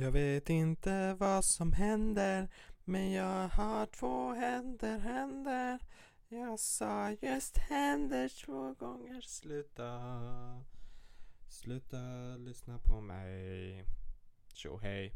Jag vet inte vad som händer men jag har två händer, händer. Jag sa just händer två gånger. Sluta. Sluta lyssna på mig. Tjo hej.